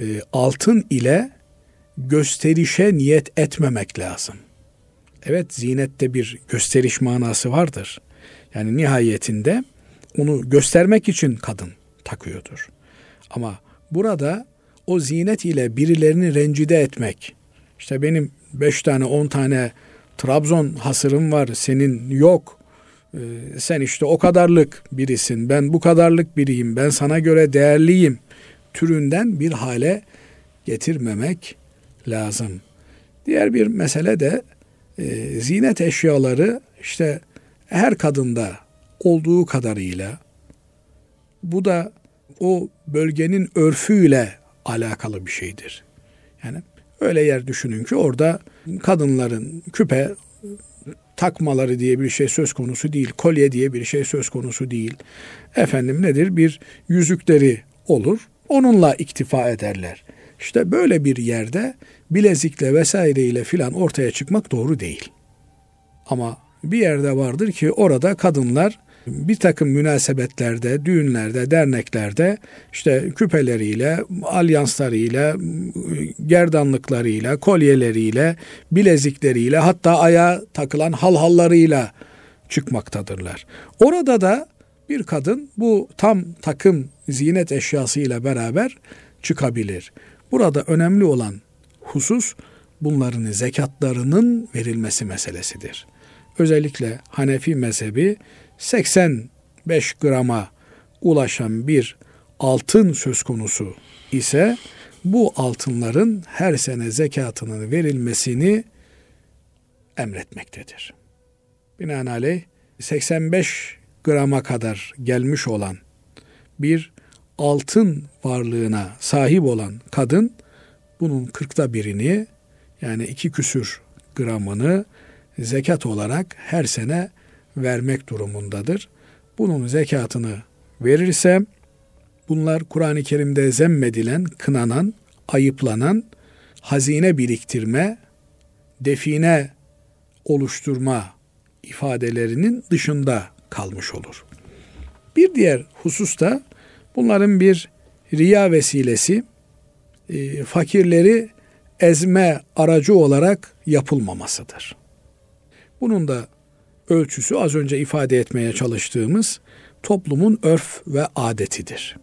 e, altın ile gösterişe niyet etmemek lazım. Evet zinette bir gösteriş manası vardır. Yani nihayetinde onu göstermek için kadın takıyordur. Ama burada o zinet ile birilerini rencide etmek, işte benim beş tane on tane Trabzon hasırım var senin yok, sen işte o kadarlık birisin, ben bu kadarlık biriyim, ben sana göre değerliyim türünden bir hale getirmemek lazım. Diğer bir mesele de e, zinet eşyaları işte her kadında olduğu kadarıyla bu da o bölgenin örfüyle alakalı bir şeydir. Yani öyle yer düşünün ki orada kadınların küpe takmaları diye bir şey söz konusu değil. Kolye diye bir şey söz konusu değil. Efendim nedir? Bir yüzükleri olur. Onunla iktifa ederler. İşte böyle bir yerde bilezikle vesaireyle filan ortaya çıkmak doğru değil. Ama bir yerde vardır ki orada kadınlar bir takım münasebetlerde, düğünlerde, derneklerde işte küpeleriyle, alyanslarıyla, gerdanlıklarıyla, kolyeleriyle, bilezikleriyle hatta aya takılan halhallarıyla çıkmaktadırlar. Orada da bir kadın bu tam takım zinet eşyasıyla beraber çıkabilir. Burada önemli olan husus bunların zekatlarının verilmesi meselesidir. Özellikle Hanefi mezhebi 85 grama ulaşan bir altın söz konusu ise bu altınların her sene zekatının verilmesini emretmektedir. Binaenaleyh 85 grama kadar gelmiş olan bir altın varlığına sahip olan kadın bunun kırkta birini yani iki küsür gramını zekat olarak her sene vermek durumundadır. Bunun zekatını verirse bunlar Kur'an-ı Kerim'de zemmedilen, kınanan, ayıplanan hazine biriktirme, define oluşturma ifadelerinin dışında kalmış olur. Bir diğer husus da bunların bir riya vesilesi e, fakirleri ezme aracı olarak yapılmamasıdır. Bunun da ölçüsü az önce ifade etmeye çalıştığımız toplumun örf ve adetidir.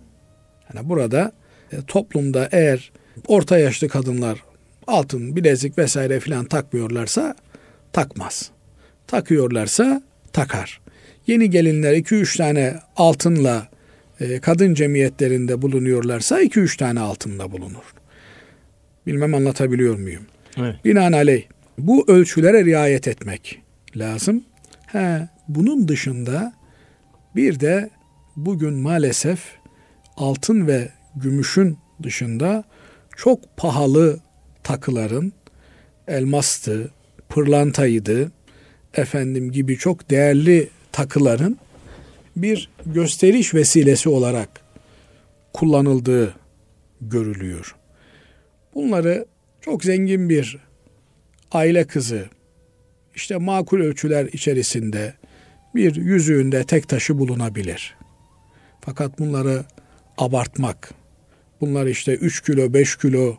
Yani burada e, toplumda eğer orta yaşlı kadınlar altın, bilezik vesaire filan takmıyorlarsa takmaz. Takıyorlarsa takar. Yeni gelinler 2-3 tane altınla e, kadın cemiyetlerinde bulunuyorlarsa 2-3 tane altınla bulunur. Bilmem anlatabiliyor muyum? Evet. Binaenaleyh bu ölçülere riayet etmek lazım. He, bunun dışında bir de bugün maalesef altın ve gümüşün dışında çok pahalı takıların elmastı, pırlantaydı, efendim gibi çok değerli takıların bir gösteriş vesilesi olarak kullanıldığı görülüyor. Bunları çok zengin bir aile kızı işte makul ölçüler içerisinde bir yüzüğünde tek taşı bulunabilir. Fakat bunları abartmak, bunlar işte 3 kilo 5 kilo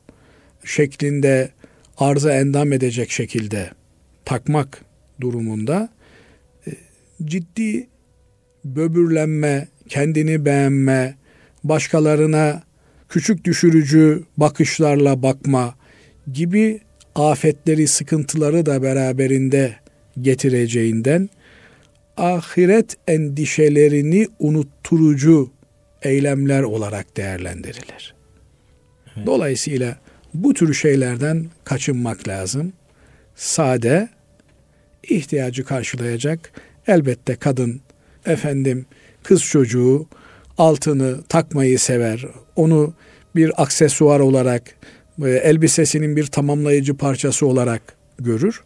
şeklinde arıza endam edecek şekilde takmak durumunda e, ciddi böbürlenme, kendini beğenme, başkalarına küçük düşürücü bakışlarla bakma gibi afetleri, sıkıntıları da beraberinde getireceğinden ahiret endişelerini unutturucu eylemler olarak değerlendirilir. Evet. Dolayısıyla bu tür şeylerden kaçınmak lazım. Sade, ihtiyacı karşılayacak elbette kadın, efendim kız çocuğu altını takmayı sever. Onu bir aksesuar olarak, elbisesinin bir tamamlayıcı parçası olarak görür.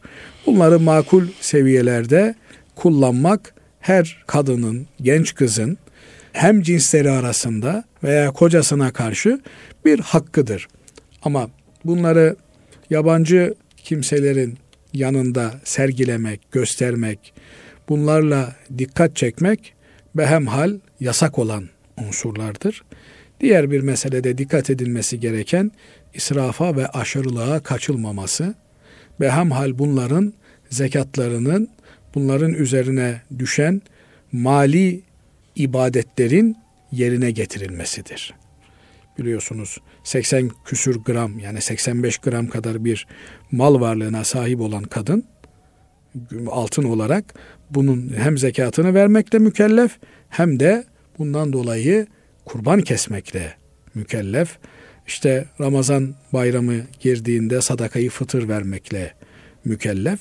Bunları makul seviyelerde kullanmak her kadının, genç kızın hem cinsleri arasında veya kocasına karşı bir hakkıdır. Ama bunları yabancı kimselerin yanında sergilemek, göstermek, bunlarla dikkat çekmek behemhal yasak olan unsurlardır. Diğer bir meselede dikkat edilmesi gereken israfa ve aşırılığa kaçılmaması. Behemhal bunların zekatlarının bunların üzerine düşen mali ibadetlerin yerine getirilmesidir. Biliyorsunuz 80 küsür gram yani 85 gram kadar bir mal varlığına sahip olan kadın altın olarak bunun hem zekatını vermekle mükellef hem de bundan dolayı kurban kesmekle mükellef. İşte Ramazan bayramı girdiğinde sadakayı fıtır vermekle mükellef.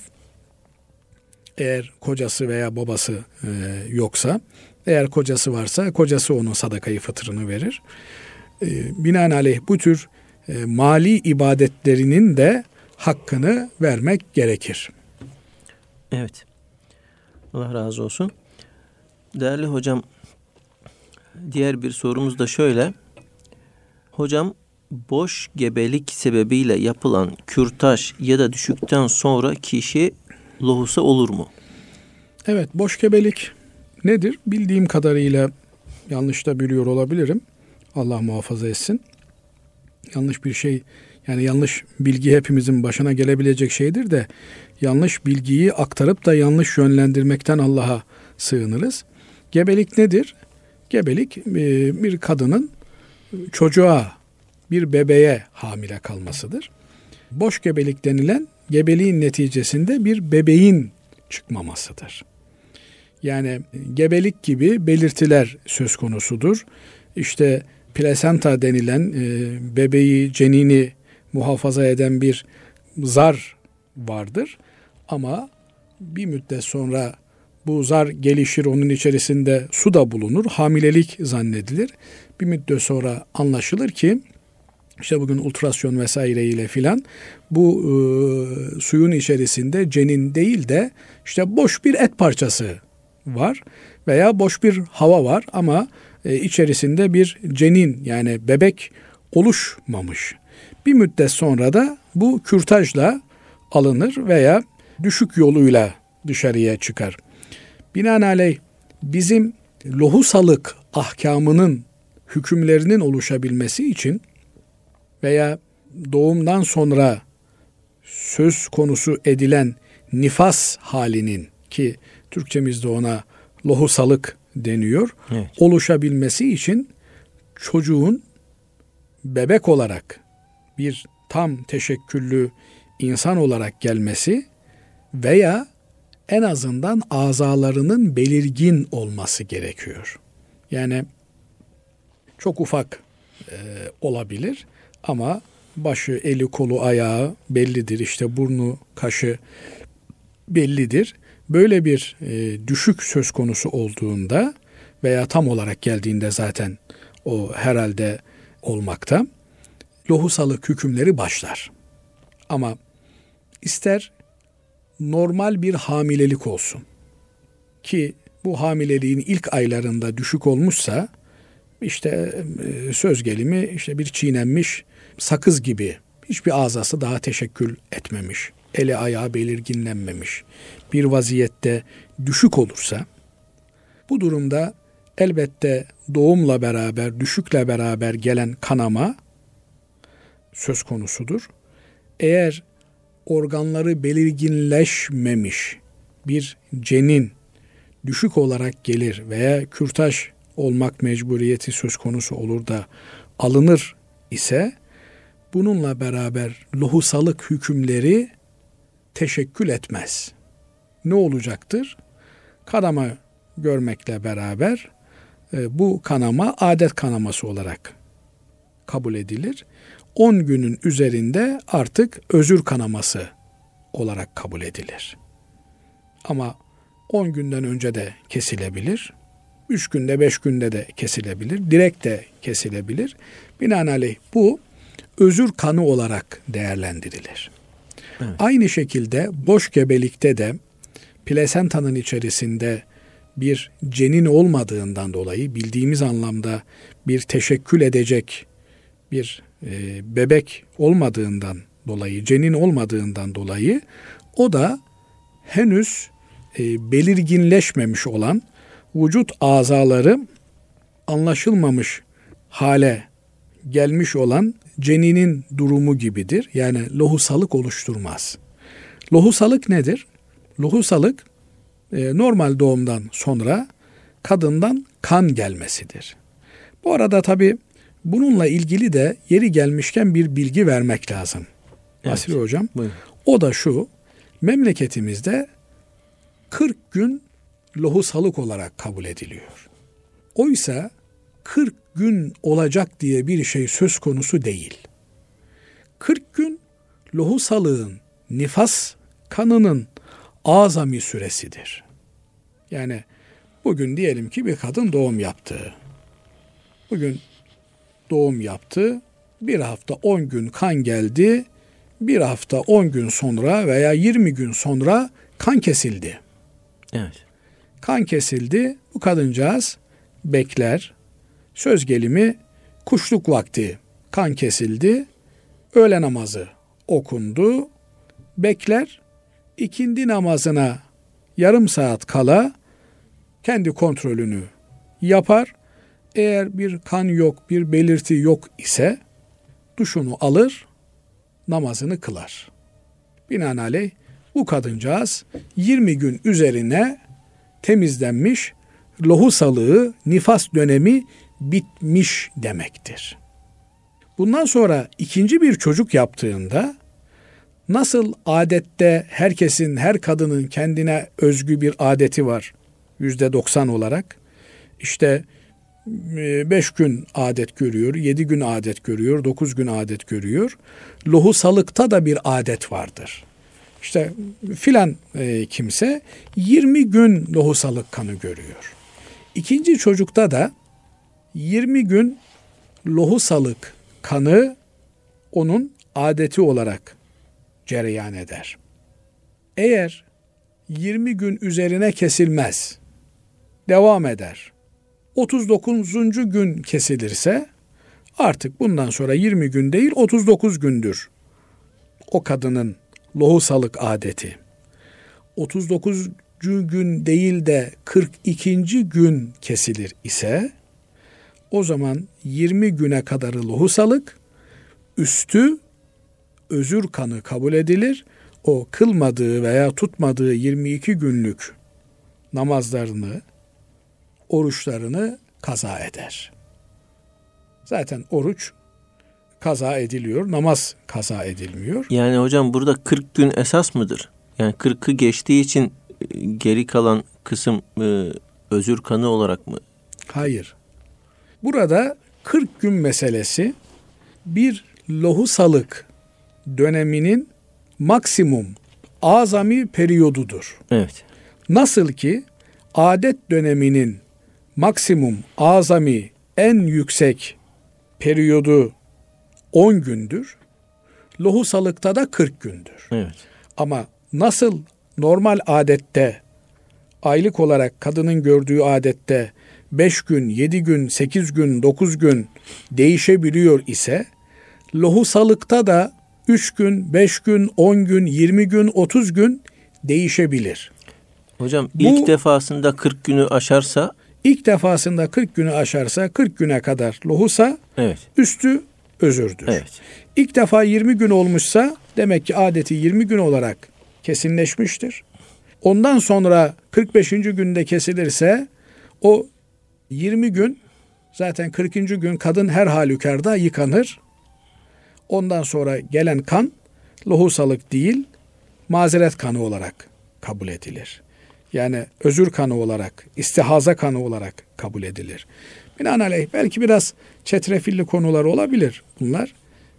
Eğer kocası veya babası e, yoksa, eğer kocası varsa kocası onun sadakayı fıtırını verir. E, binaenaleyh bu tür e, mali ibadetlerinin de hakkını vermek gerekir. Evet. Allah razı olsun. Değerli hocam, diğer bir sorumuz da şöyle. Hocam, boş gebelik sebebiyle yapılan kürtaj ya da düşükten sonra kişi lohusa olur mu? Evet, boş gebelik nedir? Bildiğim kadarıyla yanlış da biliyor olabilirim. Allah muhafaza etsin. Yanlış bir şey yani yanlış bilgi hepimizin başına gelebilecek şeydir de yanlış bilgiyi aktarıp da yanlış yönlendirmekten Allah'a sığınırız. Gebelik nedir? Gebelik e, bir kadının çocuğa, bir bebeğe hamile kalmasıdır. Boş gebelik denilen gebeliğin neticesinde bir bebeğin çıkmamasıdır. Yani gebelik gibi belirtiler söz konusudur. İşte plasenta denilen e, bebeği, cenini muhafaza eden bir zar vardır. Ama bir müddet sonra bu zar gelişir, onun içerisinde su da bulunur, hamilelik zannedilir. Bir müddet sonra anlaşılır ki işte bugün ultrasyon vesaire ile filan bu e, suyun içerisinde cenin değil de işte boş bir et parçası var veya boş bir hava var ama e, içerisinde bir cenin yani bebek oluşmamış. Bir müddet sonra da bu kürtajla alınır veya düşük yoluyla dışarıya çıkar. Binaenaleyh bizim lohusalık ahkamının hükümlerinin oluşabilmesi için veya doğumdan sonra söz konusu edilen nifas halinin ki Türkçemizde ona lohusalık deniyor. Evet. Oluşabilmesi için çocuğun bebek olarak bir tam teşekküllü insan olarak gelmesi veya en azından azalarının belirgin olması gerekiyor. Yani çok ufak e, olabilir ama başı, eli, kolu, ayağı bellidir. İşte burnu, kaşı bellidir. Böyle bir e, düşük söz konusu olduğunda veya tam olarak geldiğinde zaten o herhalde olmakta. Lohusalık hükümleri başlar. Ama ister normal bir hamilelik olsun ki bu hamileliğin ilk aylarında düşük olmuşsa işte e, söz gelimi işte bir çiğnenmiş sakız gibi hiçbir azası daha teşekkül etmemiş. Eli ayağı belirginlenmemiş. Bir vaziyette düşük olursa bu durumda elbette doğumla beraber, düşükle beraber gelen kanama söz konusudur. Eğer organları belirginleşmemiş bir cenin düşük olarak gelir veya kürtaj olmak mecburiyeti söz konusu olur da alınır ise bununla beraber lohusalık hükümleri teşekkül etmez. Ne olacaktır? Kanama görmekle beraber e, bu kanama adet kanaması olarak kabul edilir. 10 günün üzerinde artık özür kanaması olarak kabul edilir. Ama 10 günden önce de kesilebilir. 3 günde 5 günde de kesilebilir. Direkt de kesilebilir. Binaenaleyh bu özür kanı olarak değerlendirilir. Evet. Aynı şekilde boş gebelikte de plasentanın içerisinde bir cenin olmadığından dolayı bildiğimiz anlamda bir teşekkül edecek bir e, bebek olmadığından dolayı, cenin olmadığından dolayı o da henüz e, belirginleşmemiş olan vücut azaları anlaşılmamış hale gelmiş olan ceninin durumu gibidir. Yani lohusalık oluşturmaz. Lohusalık nedir? Lohusalık e, normal doğumdan sonra kadından kan gelmesidir. Bu arada tabi bununla ilgili de yeri gelmişken bir bilgi vermek lazım. Evet. Asri Hocam. Buyurun. O da şu. Memleketimizde 40 gün lohusalık olarak kabul ediliyor. Oysa 40 gün olacak diye bir şey söz konusu değil. 40 gün lohusalığın, nifas kanının azami süresidir. Yani bugün diyelim ki bir kadın doğum yaptı. Bugün doğum yaptı. Bir hafta 10 gün kan geldi. Bir hafta 10 gün sonra veya 20 gün sonra kan kesildi. Evet. Kan kesildi. Bu kadıncağız bekler. Söz gelimi kuşluk vakti kan kesildi. Öğle namazı okundu. Bekler. ikindi namazına yarım saat kala kendi kontrolünü yapar. Eğer bir kan yok, bir belirti yok ise duşunu alır, namazını kılar. Binaenaleyh bu kadıncağız 20 gün üzerine temizlenmiş, lohusalığı, nifas dönemi bitmiş demektir. Bundan sonra ikinci bir çocuk yaptığında nasıl adette herkesin, her kadının kendine özgü bir adeti var yüzde doksan olarak. İşte e, beş gün adet görüyor, yedi gün adet görüyor, dokuz gün adet görüyor. Lohusalıkta da bir adet vardır. İşte filan e, kimse 20 gün lohusalık kanı görüyor. İkinci çocukta da 20 gün lohusalık kanı onun adeti olarak cereyan eder. Eğer 20 gün üzerine kesilmez, devam eder. 39. gün kesilirse artık bundan sonra 20 gün değil 39 gündür o kadının lohusalık adeti. 39. gün değil de 42. gün kesilir ise o zaman 20 güne kadarı lohusalık, üstü özür kanı kabul edilir. O kılmadığı veya tutmadığı 22 günlük namazlarını oruçlarını kaza eder. Zaten oruç kaza ediliyor, namaz kaza edilmiyor. Yani hocam burada 40 gün esas mıdır? Yani 40'ı geçtiği için e, geri kalan kısım e, özür kanı olarak mı? Hayır. Burada 40 gün meselesi bir lohusalık döneminin maksimum azami periyodudur. Evet. Nasıl ki adet döneminin maksimum azami en yüksek periyodu 10 gündür. Lohusalıkta da 40 gündür. Evet. Ama nasıl normal adette aylık olarak kadının gördüğü adette 5 gün, 7 gün, 8 gün, 9 gün değişebiliyor ise lohusalıkta da 3 gün, 5 gün, 10 gün, 20 gün, 30 gün değişebilir. Hocam Bu- ilk defasında 40 günü aşarsa İlk defasında 40 günü aşarsa 40 güne kadar lohusa evet. üstü özürdür. Evet. İlk defa 20 gün olmuşsa demek ki adeti 20 gün olarak kesinleşmiştir. Ondan sonra 45. günde kesilirse o 20 gün zaten 40. gün kadın her halükarda yıkanır. Ondan sonra gelen kan lohusalık değil mazeret kanı olarak kabul edilir. Yani özür kanı olarak, istihaza kanı olarak kabul edilir. Binaenaleyh belki biraz çetrefilli konular olabilir bunlar.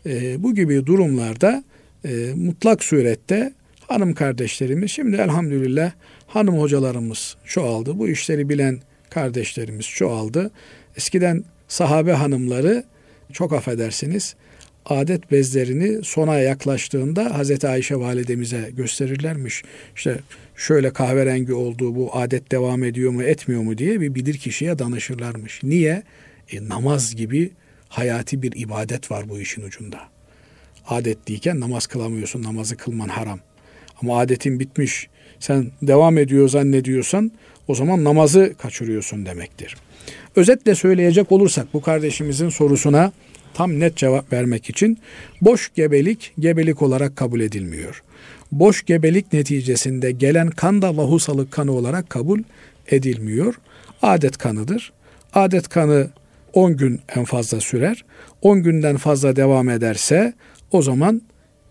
Ee, bu gibi durumlarda e, mutlak surette hanım kardeşlerimiz şimdi elhamdülillah hanım hocalarımız çoğaldı. Bu işleri bilen kardeşlerimiz çoğaldı. Eskiden sahabe hanımları çok affedersiniz adet bezlerini sona yaklaştığında Hazreti Ayşe validemize gösterirlermiş. İşte şöyle kahverengi olduğu bu adet devam ediyor mu etmiyor mu diye bir bilir kişiye danışırlarmış. Niye? E, namaz gibi hayati bir ibadet var bu işin ucunda. Adetliyken namaz kılamıyorsun, namazı kılman haram. Ama adetin bitmiş, sen devam ediyor zannediyorsan o zaman namazı kaçırıyorsun demektir. Özetle söyleyecek olursak bu kardeşimizin sorusuna tam net cevap vermek için boş gebelik gebelik olarak kabul edilmiyor. Boş gebelik neticesinde gelen kan da vahusalık kanı olarak kabul edilmiyor. Adet kanıdır. Adet kanı 10 gün en fazla sürer. 10 günden fazla devam ederse o zaman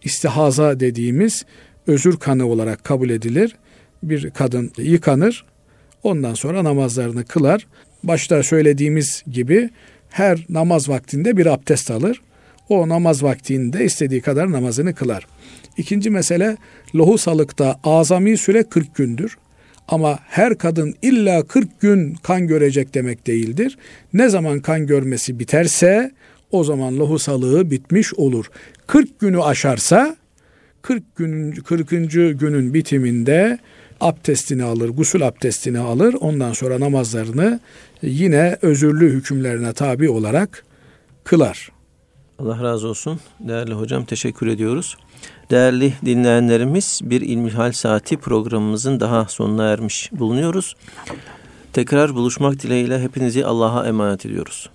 istihaza dediğimiz özür kanı olarak kabul edilir. Bir kadın yıkanır. Ondan sonra namazlarını kılar. Başta söylediğimiz gibi her namaz vaktinde bir abdest alır. O namaz vaktinde istediği kadar namazını kılar. İkinci mesele lohusalıkta azami süre 40 gündür. Ama her kadın illa 40 gün kan görecek demek değildir. Ne zaman kan görmesi biterse o zaman lohusalığı bitmiş olur. 40 günü aşarsa 40 gün 40. günün bitiminde abdestini alır, gusül abdestini alır. Ondan sonra namazlarını yine özürlü hükümlerine tabi olarak kılar. Allah razı olsun. Değerli hocam teşekkür ediyoruz. Değerli dinleyenlerimiz bir İlmihal Saati programımızın daha sonuna ermiş bulunuyoruz. Tekrar buluşmak dileğiyle hepinizi Allah'a emanet ediyoruz.